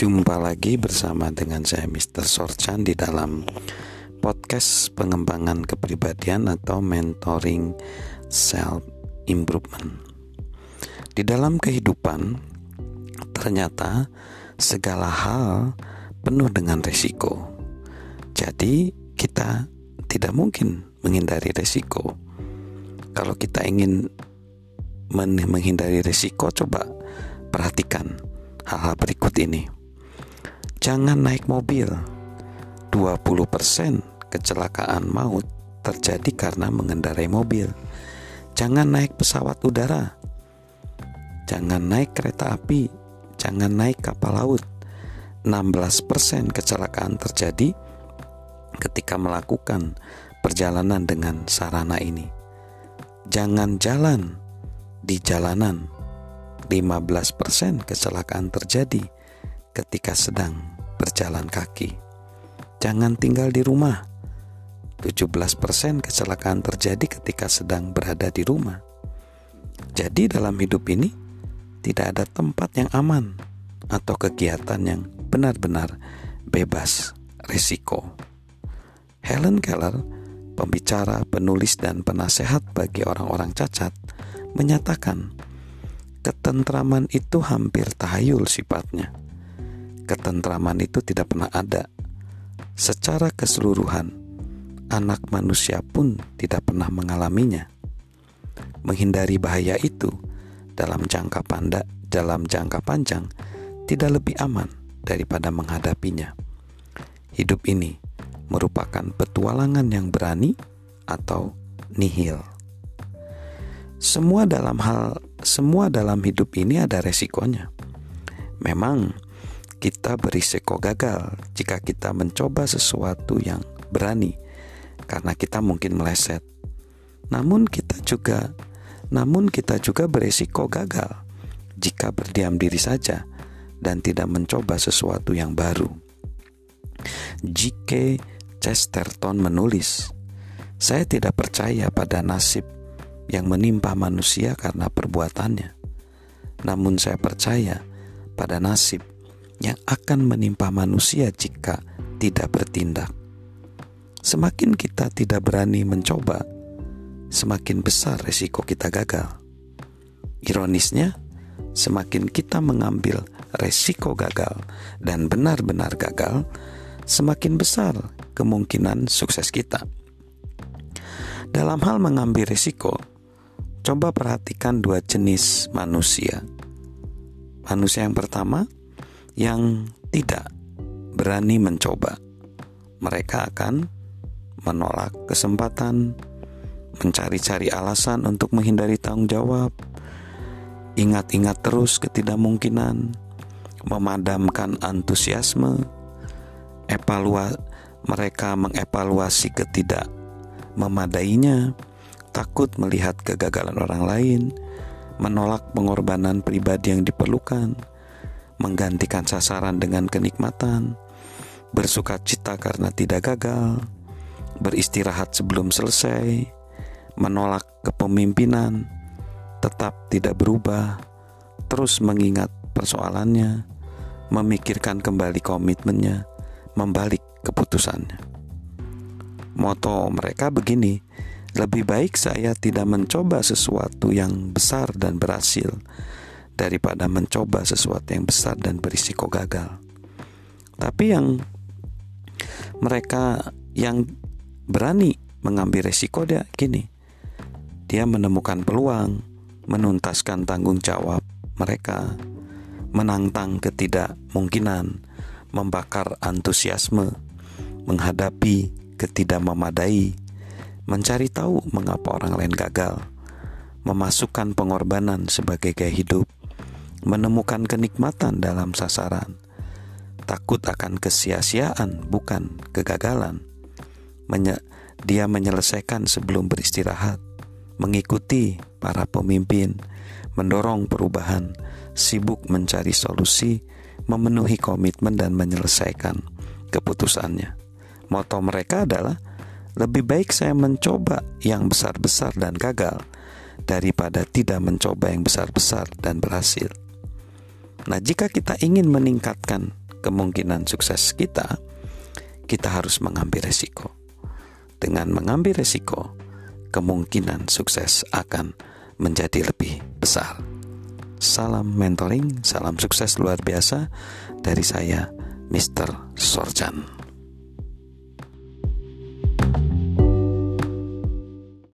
Jumpa lagi bersama dengan saya Mr. Sorchan di dalam podcast pengembangan kepribadian atau mentoring self improvement. Di dalam kehidupan ternyata segala hal penuh dengan resiko. Jadi kita tidak mungkin menghindari resiko. Kalau kita ingin menghindari resiko coba perhatikan hal-hal berikut ini. Jangan naik mobil. 20% kecelakaan maut terjadi karena mengendarai mobil. Jangan naik pesawat udara. Jangan naik kereta api. Jangan naik kapal laut. 16% kecelakaan terjadi ketika melakukan perjalanan dengan sarana ini. Jangan jalan di jalanan. 15% kecelakaan terjadi ketika sedang berjalan kaki. Jangan tinggal di rumah. 17% kecelakaan terjadi ketika sedang berada di rumah. Jadi dalam hidup ini tidak ada tempat yang aman atau kegiatan yang benar-benar bebas risiko. Helen Keller, pembicara, penulis dan penasehat bagi orang-orang cacat, menyatakan ketentraman itu hampir tahayul sifatnya ketentraman itu tidak pernah ada. Secara keseluruhan, anak manusia pun tidak pernah mengalaminya. Menghindari bahaya itu dalam jangka pandang, dalam jangka panjang tidak lebih aman daripada menghadapinya. Hidup ini merupakan petualangan yang berani atau nihil. Semua dalam hal semua dalam hidup ini ada resikonya. Memang kita berisiko gagal jika kita mencoba sesuatu yang berani karena kita mungkin meleset. Namun kita juga namun kita juga berisiko gagal jika berdiam diri saja dan tidak mencoba sesuatu yang baru. J.K. Chesterton menulis, "Saya tidak percaya pada nasib yang menimpa manusia karena perbuatannya. Namun saya percaya pada nasib yang akan menimpa manusia jika tidak bertindak. Semakin kita tidak berani mencoba, semakin besar resiko kita gagal. Ironisnya, semakin kita mengambil resiko gagal dan benar-benar gagal, semakin besar kemungkinan sukses kita. Dalam hal mengambil resiko, coba perhatikan dua jenis manusia. Manusia yang pertama yang tidak berani mencoba. Mereka akan menolak kesempatan, mencari-cari alasan untuk menghindari tanggung jawab, ingat-ingat terus ketidakmungkinan, memadamkan antusiasme, evalua mereka mengevaluasi ketidak memadainya, takut melihat kegagalan orang lain, menolak pengorbanan pribadi yang diperlukan, menggantikan sasaran dengan kenikmatan, bersuka cita karena tidak gagal, beristirahat sebelum selesai, menolak kepemimpinan, tetap tidak berubah, terus mengingat persoalannya, memikirkan kembali komitmennya, membalik keputusannya. Moto mereka begini, lebih baik saya tidak mencoba sesuatu yang besar dan berhasil daripada mencoba sesuatu yang besar dan berisiko gagal. Tapi yang mereka yang berani mengambil resiko dia gini. Dia menemukan peluang, menuntaskan tanggung jawab mereka, menantang ketidakmungkinan, membakar antusiasme, menghadapi ketidakmemadai, mencari tahu mengapa orang lain gagal, memasukkan pengorbanan sebagai gaya hidup, menemukan kenikmatan dalam sasaran, takut akan kesia-siaan, bukan kegagalan. Menye dia menyelesaikan sebelum beristirahat, mengikuti para pemimpin, mendorong perubahan, sibuk mencari solusi, memenuhi komitmen dan menyelesaikan keputusannya. Moto mereka adalah lebih baik saya mencoba yang besar-besar dan gagal daripada tidak mencoba yang besar-besar dan berhasil. Nah, jika kita ingin meningkatkan kemungkinan sukses kita, kita harus mengambil resiko. Dengan mengambil resiko, kemungkinan sukses akan menjadi lebih besar. Salam mentoring, salam sukses luar biasa dari saya, Mr. Sorjan.